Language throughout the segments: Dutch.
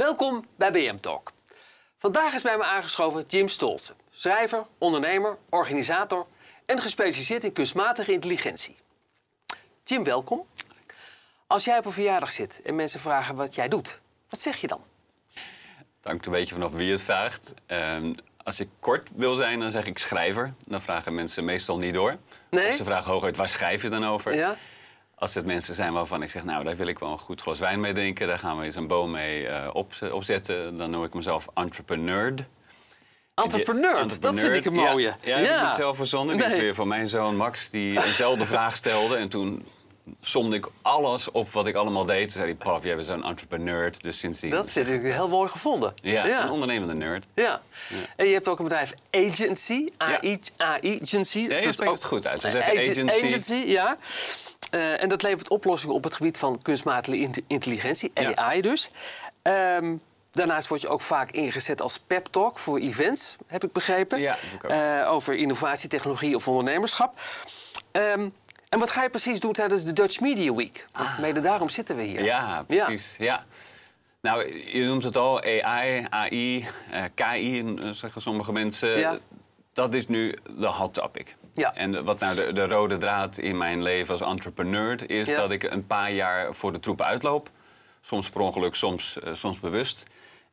Welkom bij BM Talk. Vandaag is bij me aangeschoven Jim Stolze, schrijver, ondernemer, organisator en gespecialiseerd in kunstmatige intelligentie. Jim, welkom. Als jij op een verjaardag zit en mensen vragen wat jij doet, wat zeg je dan? Het hangt een beetje vanaf wie het vraagt. Ehm, als ik kort wil zijn, dan zeg ik schrijver. Dan vragen mensen meestal niet door. Nee? Of ze vragen hooguit, waar schrijf je dan over? Ja? Als het mensen zijn waarvan ik zeg, nou, daar wil ik wel een goed glas wijn mee drinken. Daar gaan we eens een boom mee eh, op, opzetten. Dan noem ik mezelf entrepreneur. Entrepreneur, dat vind ik een mooie. Ja, ja, heb ik het zelf verzonnen. Die is Nee. weer van mijn zoon Max, die eenzelfde vraag stelde. En toen somde ik alles op wat ik allemaal deed. Toen zei hij, pap, jij bent zo'n entrepreneur. Dus sindsdien... Dat zit ik heel mooi gevonden. Ja, ja. een ondernemende nerd. Ja. En je hebt ook een bedrijf Agency. AI, Agency. Nee, je spreekt ook- het goed uit. We Eh, zeggen agen- agency. ja. Eh, en dat levert oplossingen op het gebied van kunstmatige int- intelligentie, Ja. AI dus. Ehm, daarnaast word je ook vaak ingezet als pep talk voor events, heb ik begrepen. Ja, ik. Eh, over innovatie, technologie of ondernemerschap. Ehm, en wat ga je precies doen tijdens de Dutch Media Week? Want mede daarom zitten we hier. Ah. Ja, precies. Ja. Nou, je noemt het al, AI, AI, eh, KI, zeggen sommige mensen. Ja. Dat is nu de hot topic. Ja. En wat nou de, de rode draad in mijn leven als entrepreneur is Ja. dat ik een paar jaar voor de troepen uitloop. Soms per ongeluk, soms, eh, soms bewust.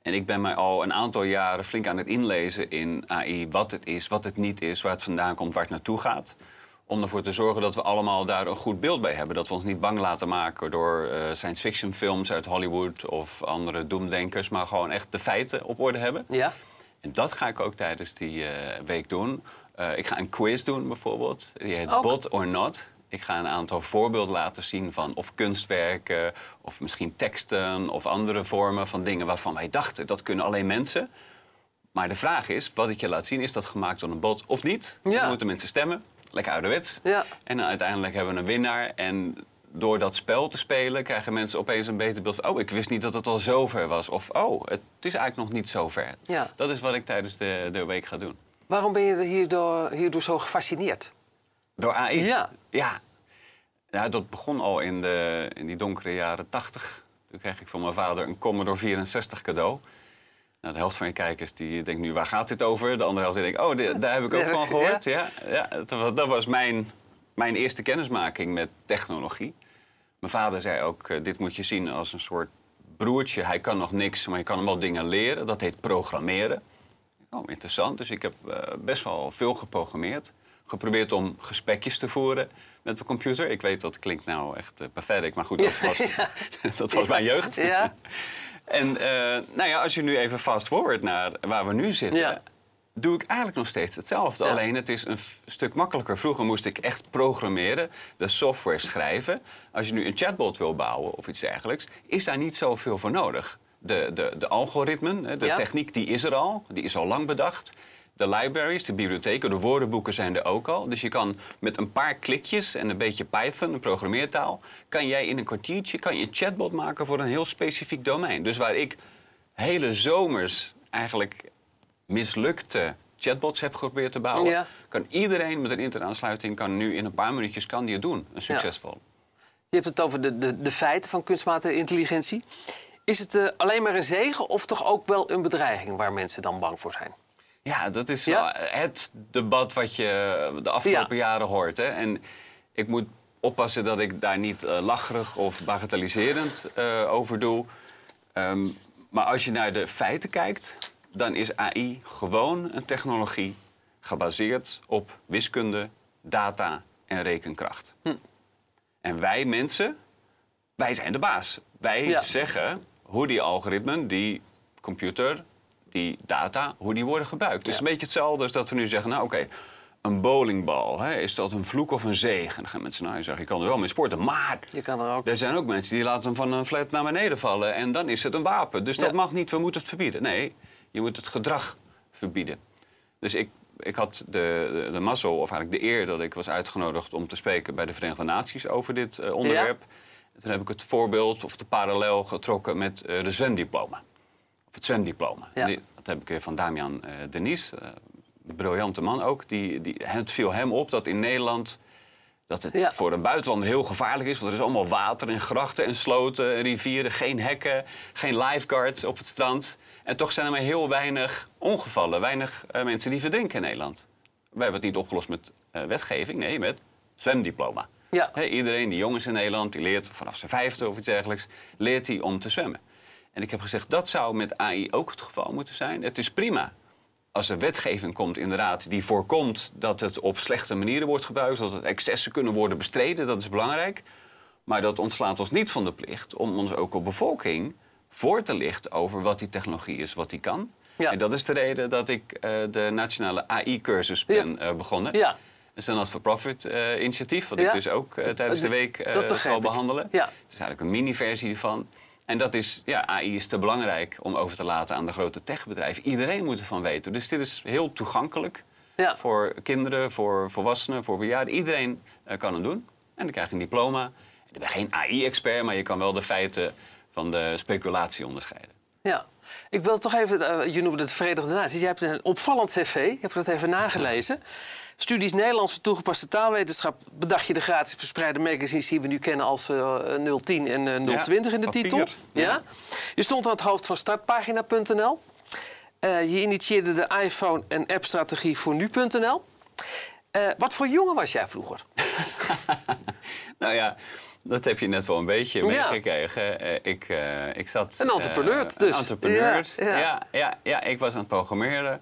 En ik ben mij al een aantal jaren flink aan het inlezen in AI. Wat het is, wat het niet is, waar het vandaan komt, waar het naartoe gaat. Om ervoor te zorgen dat we allemaal daar een goed beeld bij hebben. Dat we ons niet bang laten maken door eh, science fiction films uit Hollywood of andere doemdenkers. Maar gewoon echt de feiten op orde hebben. Ja? En dat ga ik ook tijdens die eh, week doen. Eh, ik ga een quiz doen bijvoorbeeld. Die heet Ook. Bot or Not. Ik ga een aantal voorbeelden laten zien van of kunstwerken... of misschien teksten of andere vormen van dingen waarvan wij dachten... dat kunnen alleen mensen. Maar de vraag is, wat ik je laat zien, is dat gemaakt door een bot of niet? Ja. Dan moeten mensen stemmen. Lekker ouderwets. Ja. En dan uiteindelijk hebben we een winnaar. En door dat spel te spelen krijgen mensen opeens een beter beeld van... oh, ik wist niet dat het al zover was. Of oh, het is eigenlijk nog niet zover. Ja. Dat is wat ik tijdens de, de week ga doen. Waarom ben je hierdoor, hierdoor zo gefascineerd? Door AI? Ja. Ja. Ja, dat begon al in, de, in die donkere jaren 80. Toen kreeg ik van mijn vader een Commodore 64 cadeau. Nou, de helft van je kijkers die denkt nu, waar gaat dit over? De andere helft die denkt, oh, daar heb ik ook Ja, van ja. gehoord. Ja, ja, dat was, dat was mijn, mijn eerste kennismaking met technologie. Mijn vader zei ook, eh, dit moet je zien als een soort broertje. Hij kan nog niks, maar je kan hem wel dingen leren. Dat heet programmeren. Oh, interessant. Dus ik heb eh, best wel veel geprogrammeerd. Geprobeerd om gesprekjes te voeren met mijn computer. Ik weet, dat klinkt nou echt uh, pathetic, maar goed, dat was, dat was mijn jeugd. Ja. En eh, nou ja, als je nu even fast forward naar waar we nu zitten... Ja. doe ik eigenlijk nog steeds hetzelfde. Alleen het is een stuk makkelijker. Vroeger moest ik echt programmeren, de software schrijven. Als je nu een chatbot wil bouwen of iets dergelijks... is daar niet zoveel voor nodig. De, de, de algoritmen, de Ja. techniek, die is er al. Die is al lang bedacht. De libraries, de bibliotheken, de woordenboeken zijn er ook al. Dus je kan met een paar klikjes en een beetje Python, een programmeertaal... kan jij in een kwartiertje kan je een chatbot maken voor een heel specifiek domein. Dus waar ik hele zomers eigenlijk mislukte chatbots heb geprobeerd te bouwen... Ja. kan iedereen met een internetaansluiting kan nu in een paar minuutjes kan die het doen. Een succesvol. Je hebt het over de, de, de feiten van kunstmatige intelligentie. Is het eh, alleen maar een zegen of toch ook wel een bedreiging waar mensen dan bang voor zijn? Ja, dat is Ja? wel het debat wat je de afgelopen jaren hoort. Hè? En ik moet oppassen dat ik daar niet eh, lacherig of bagatelliserend eh, over doe. Ehm, maar als je naar de feiten kijkt, dan is AI gewoon een technologie gebaseerd op wiskunde, data en rekenkracht. Hm. En wij mensen, wij zijn de baas. Wij Ja. zeggen hoe die algoritmen, die computer, die data, hoe die worden gebruikt. Het is een beetje hetzelfde als dat we nu zeggen, nou oké, een bowlingbal, hè, is dat een vloek of een zegen? Dan gaan mensen, nou je zegt, je kan er wel mee sporten, maar Je kan er ook... er zijn ook mensen die laten hem van een flat naar beneden vallen en dan is het een wapen. Dus dat mag niet, we moeten het verbieden. Nee, je moet het gedrag verbieden. Dus ik, ik had de, de, de mazzel, of eigenlijk de eer, dat ik was uitgenodigd om te spreken bij de Verenigde Naties over dit eh, onderwerp. Toen heb ik het voorbeeld of de parallel getrokken met eh, de zwemdiploma. Of het zwemdiploma. Ja. Die- dat heb ik weer van Damian eh Denies, eh, een briljante man ook. Die, die, het viel hem op dat in Nederland Dat het Ja. voor een buitenlander heel gevaarlijk is. Want er is allemaal water en grachten en sloten en rivieren. Geen hekken, geen lifeguards op het strand. En toch zijn er maar heel weinig ongevallen. Weinig eh, mensen die verdrinken in Nederland. We hebben het niet opgelost met eh, wetgeving. Nee, met zwemdiploma. Ja. Iedereen, die jongens in Nederland, die leert vanaf zijn vijfde of iets dergelijks... leert hij om te zwemmen. En ik heb gezegd, dat zou met AI ook het geval moeten zijn. Het is prima als er wetgeving komt inderdaad die voorkomt dat het op slechte manieren wordt gebruikt, dat het excessen kunnen worden bestreden, dat is belangrijk. Maar dat ontslaat ons niet van de plicht om ons ook op bevolking voor te lichten over wat die technologie is, wat die kan. Ja. En dat is de reden dat ik eh, de nationale AI-cursus ben eh, begonnen. Ja. Dat is een not-for-profit eh, initiatief, wat Ja. ik dus ook eh, tijdens de week begrijp zal behandelen. Ja. Het is eigenlijk een mini-versie ervan. En dat is, ja, AI is te belangrijk om over te laten aan de grote techbedrijven. Iedereen moet ervan weten. Dus dit is heel toegankelijk Ja. voor kinderen, voor volwassenen, voor bejaarden. Iedereen kan het doen. En dan krijg je een diploma. Ik ben geen AI-expert, maar je kan wel de feiten van de speculatie onderscheiden. Ja. Ik wil toch even, je noemde het Verenigde Naties. Je hebt een opvallend cv, ik heb dat even nagelezen. Studies Nederlandse toegepaste taalwetenschap bedacht je de gratis verspreide magazines die we nu kennen als eh, 010 en eh, 020 in de papier. titel. Ja. Ja. Je stond aan het hoofd van startpagina.nl. Eh, je initieerde de iPhone en app-strategie voor nu.nl. Eh, wat voor jongen was jij vroeger? Nou ja, dat heb je net wel een beetje Ja. meegekregen. Eh, ik, eh, ik zat... Een entrepreneur dus. Een entrepreneur. Ja, ja. Ja, ja, ja, ik was aan het programmeren.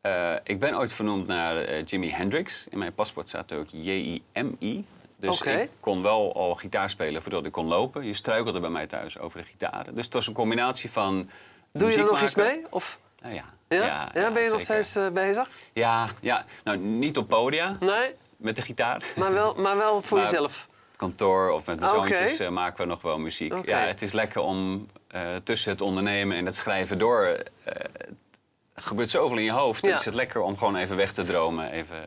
Eh, ik ben ooit vernoemd naar eh, Jimi Hendrix. In mijn paspoort staat ook J-I-M-I. Dus ik kon wel al gitaar spelen voordat ik kon lopen. Je struikelde bij mij thuis over de gitaren. Dus het was een combinatie van Doe je er nog iets mee? Of, Nou ja. ja? Ja, ben je nog steeds eh, bezig? Ja, ja, nou niet op podia Nee, met de gitaar. maar wel, maar wel voor Maar- jezelf. kantoor of met mijn zoontjes maken we nog wel muziek. Ja, het is lekker om tussen het ondernemen en het schrijven door... gebeurt zoveel in je hoofd. Dan is het lekker om gewoon even weg te dromen. Even,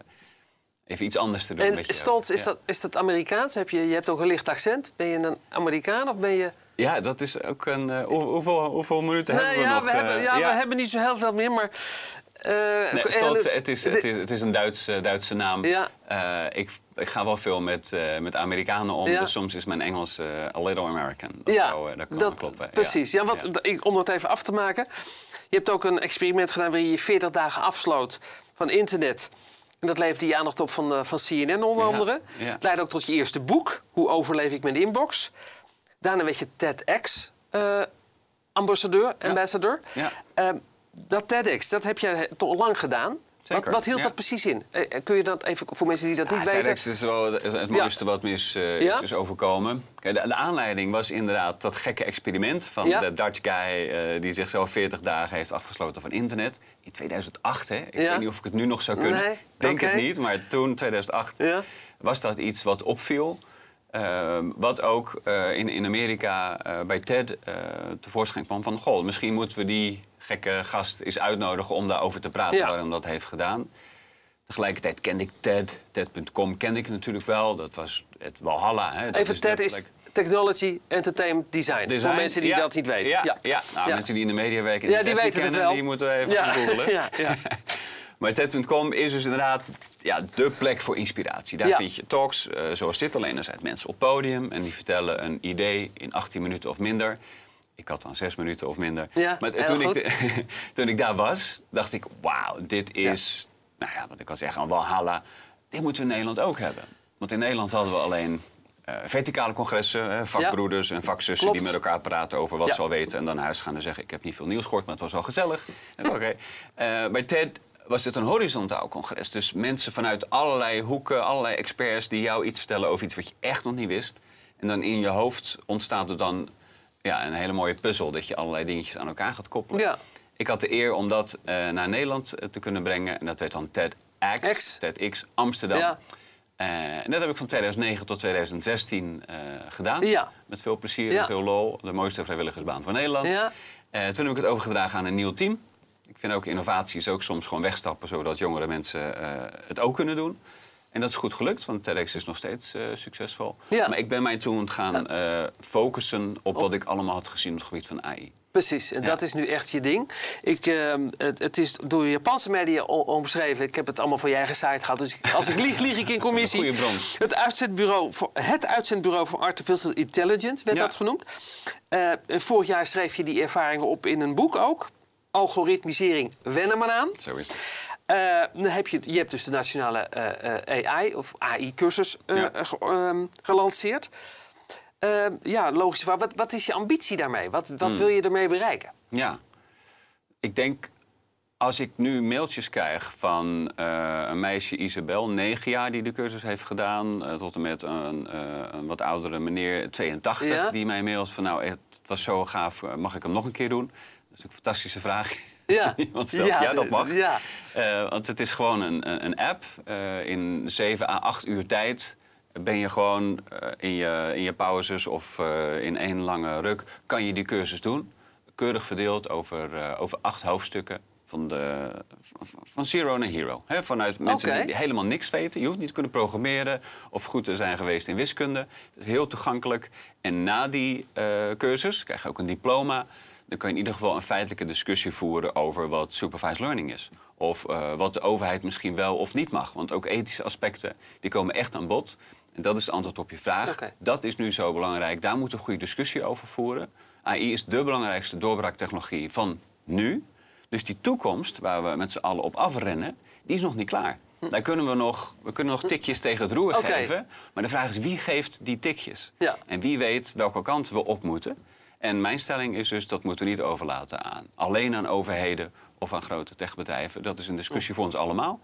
even iets anders te doen. met En Stolz, hoofd. is, dat, is dat Amerikaans? Heb je, je hebt ook een licht accent. Ben je een Amerikaan of ben je... Ja, dat is ook een... eh, hoe- hoeveel, hoeveel minuten hebben we ja, nog? we hebben, eh, ja, we hebben niet zo heel veel meer, maar... eh, Nee, Stolz, het, is, het, is, het is een Duits, Duitse naam. Ja. Ik, ik ga wel veel met, eh, met Amerikanen om. Ja. Dus soms is mijn Engels eh, a little American. Dat, ja, zou, eh, dat kan kloppen. precies. Ja. Ik, om dat even af te maken. Je hebt ook een experiment gedaan waarin je 40 dagen afsloot van internet. En dat leverde je aandacht op van, van CNN onder andere. Het leidde ook tot je eerste boek, Hoe overleef ik mijn inbox. Daarna werd je TEDx-ambassadeur, ambassador. Ja. Ehm, dat TEDx, dat heb je toch lang gedaan. Wat, wat hield ja. dat precies in? Eh, eh, kun je dat even voor mensen die dat niet weten? TEDx is wel het, het mooiste wat me is, eh, Ja? is overkomen. De, de aanleiding was inderdaad dat gekke experiment van de Dutch guy... eh, die zichzelf 40 dagen heeft afgesloten van internet. In 2008, hè? Ik weet niet of ik het nu nog zou kunnen. Nee, Denk het niet, maar toen, 2008, Ja. was dat iets wat opviel. Ehm, wat ook in, in Amerika bij TED tevoorschijn kwam van... Goh, misschien moeten we die gekke gast eens uitnodigen om daarover te praten... Ja. waarom dat heeft gedaan. Tegelijkertijd kende ik TED, TED.com kende ik natuurlijk wel. Dat was het Walhalla. Hè. Dat Even, TED is Technology Entertainment Design. design. Voor mensen die Ja, dat niet weten. Ja, Ja. ja. Nou, Ja. mensen die in de media werken Ja, die weten het wel. Die moeten we even Ja. ja. Maar TED.com is dus inderdaad ja, de plek voor inspiratie. Daar vind je talks eh, zoals dit. Alleen er zijn mensen op podium en die vertellen een idee in 18 minuten of minder. Ik had dan 6 minuten of minder. Ja, maar toen ik, toen ik daar was, dacht ik... wauw, dit is, nou ja, wat ik al zeg, een walhalla. Dit moeten we in Nederland ook hebben. Want in Nederland hadden we alleen eh, verticale congressen. Vakbroeders en vakzussen Klopt. die met elkaar praten over wat ze al weten. En dan naar huis gaan en zeggen, ik heb niet veel nieuws gehoord, maar het was wel gezellig. En Oké. Eh, bij TED was dit een horizontaal congres. Dus mensen vanuit allerlei hoeken, allerlei experts... die jou iets vertellen over iets wat je echt nog niet wist. En dan in je hoofd ontstaat er dan ja, een hele mooie puzzel... dat je allerlei dingetjes aan elkaar gaat koppelen. Ja. Ik had de eer om dat eh, naar Nederland eh, te kunnen brengen. En dat werd dan TEDx, X. TEDx Amsterdam. Ja. Eh, en dat heb ik van 2009 tot 2016 eh, gedaan. Ja. Met veel plezier Ja. en veel lol. De mooiste vrijwilligersbaan van Nederland. Ja. Toen heb ik het overgedragen aan een nieuw team. Ik vind ook innovatie is ook soms gewoon wegstappen... zodat jongere mensen het ook kunnen doen. En dat is goed gelukt, want TEDx is nog steeds eh, succesvol. Ja. Maar ik ben mij toen gaan eh, focussen op wat ik allemaal had gezien op het gebied van AI. Precies, en Ja. dat is nu echt je ding. Ik, ehm, het, het is door Japanse media omschreven. Ik heb het allemaal van je eigen site gehad. Dus als ik lieg, lieg ik in commissie. Goeie bron. Het uitzendbureau voor, het uitzendbureau voor Artificial Intelligence werd Ja. dat genoemd. Eh, vorig jaar schreef je die ervaringen op in een boek ook. Algoritmisering, wennen maar aan. Zo is het. Eh, dan heb je, je hebt dus de nationale eh, eh, AI of AI-cursus Ja. ehm, gelanceerd. Ehm, ja, logisch. Wat, wat is je ambitie daarmee? Wat, wat Hmm. wil je ermee bereiken? Ja. Ik denk, als ik nu mailtjes krijg van een meisje Isabel, 9 jaar, die de cursus heeft gedaan, tot en met een, een wat oudere meneer, 82, Ja? die mij mailt van nou, het was zo gaaf, mag ik hem nog een keer doen? Dat is een fantastische vraag. Ja, ja, dat mag. Ja. Eh, want het is gewoon een, een app. Eh, in 7 à 8 uur tijd ben je gewoon eh, in, je, in je pauzes of in één lange ruk... kan je die cursus doen. Keurig verdeeld over, over acht hoofdstukken. Van, de, van- zero naar hero. Vanuit mensen die helemaal niks weten. Je hoeft niet te kunnen programmeren of goed te zijn geweest in wiskunde. Het is heel toegankelijk. En na die cursus krijg je ook een diploma. Dan kan je in ieder geval een feitelijke discussie voeren over wat supervised learning is. Of eh, wat de overheid misschien wel of niet mag. Want ook ethische aspecten die komen echt aan bod. En dat is het antwoord op je vraag. Dat is nu zo belangrijk. Daar moeten we een goede discussie over voeren. AI is de belangrijkste doorbraaktechnologie van nu. Dus die toekomst, waar we met z'n allen op afrennen, die is nog niet klaar. Daar kunnen we nog, we kunnen nog tikjes tegen het roer geven. Maar de vraag is, wie geeft die tikjes? Ja. En wie weet welke kant we op moeten? En mijn stelling is dus, dat moeten we niet overlaten aan alleen aan overheden of aan grote techbedrijven. Dat is een discussie voor ons allemaal.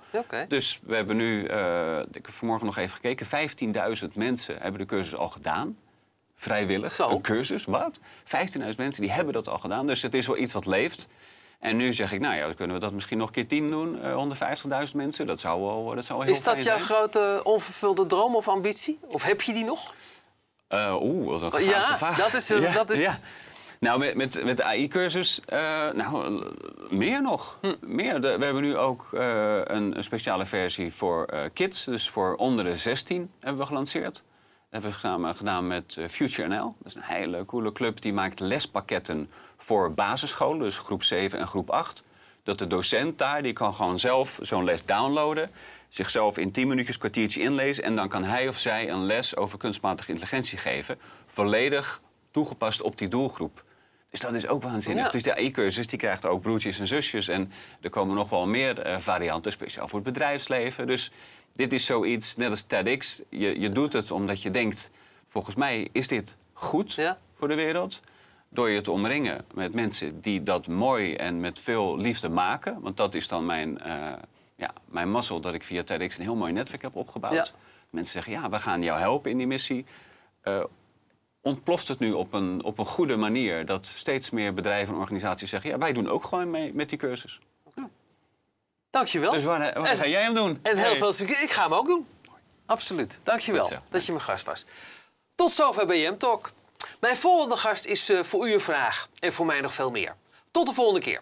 Dus we hebben nu, eh, ik heb vanmorgen nog even gekeken, 15.000 mensen hebben de cursus al gedaan. Vrijwillig, Zo. een cursus, wat? 15.000 mensen die hebben dat al gedaan. Dus het is wel iets wat leeft. En nu zeg ik, nou ja, dan kunnen we dat misschien nog een keer 10 doen. eh 150.000 mensen, dat zou wel, dat zou wel heel Is dat jouw zijn. grote onvervulde droom of ambitie? Of heb je die nog? Eh, Oeh, wat een Ja, vraag. dat is dat is- Nou, met, met, met de AI-cursus, nou, eh, meer nog. Hm. Meer. De- we hebben nu ook eh, een, een speciale versie voor kids. Dus voor onder de 16 hebben we gelanceerd. Dat hebben we samen gedaan met Future NL. Dat is een hele coole club. Die maakt lespakketten voor basisscholen. Dus groep 7 en groep 8. Dat de docent daar, die kan gewoon zelf zo'n les downloaden. Zichzelf in 10 minuutjes, kwartiertje inlezen. En dan kan hij of zij een les over kunstmatige intelligentie geven. Volledig toegepast op die doelgroep. Dus dat is ook waanzinnig. Ja. Dus de AI-cursus die krijgt ook broertjes en zusjes. En er komen nog wel meer eh, varianten, speciaal voor het bedrijfsleven. Dus dit is zoiets, net als TEDx. Je, je doet het omdat je denkt, volgens mij is dit goed Ja. voor de wereld. Door je te omringen met mensen die dat mooi en met veel liefde maken. Want dat is dan mijn, eh ja, mijn mazzel, dat ik via TEDx een heel mooi netwerk heb opgebouwd. Ja. Mensen zeggen, ja, we gaan jou helpen in die missie. Eh, ontploft het nu op een, op een goede manier dat steeds meer bedrijven en organisaties zeggen: ja, wij doen ook gewoon mee met die cursus. Dankjewel. Dus waar, waar En- ga jij hem doen? En heel Hey. veel succes. Ik ga hem ook doen. Absoluut. Dankjewel zo. dat je mijn gast was. Tot zover BM Talk. Mijn volgende gast is eh, voor u een vraag en voor mij nog veel meer. Tot de volgende keer.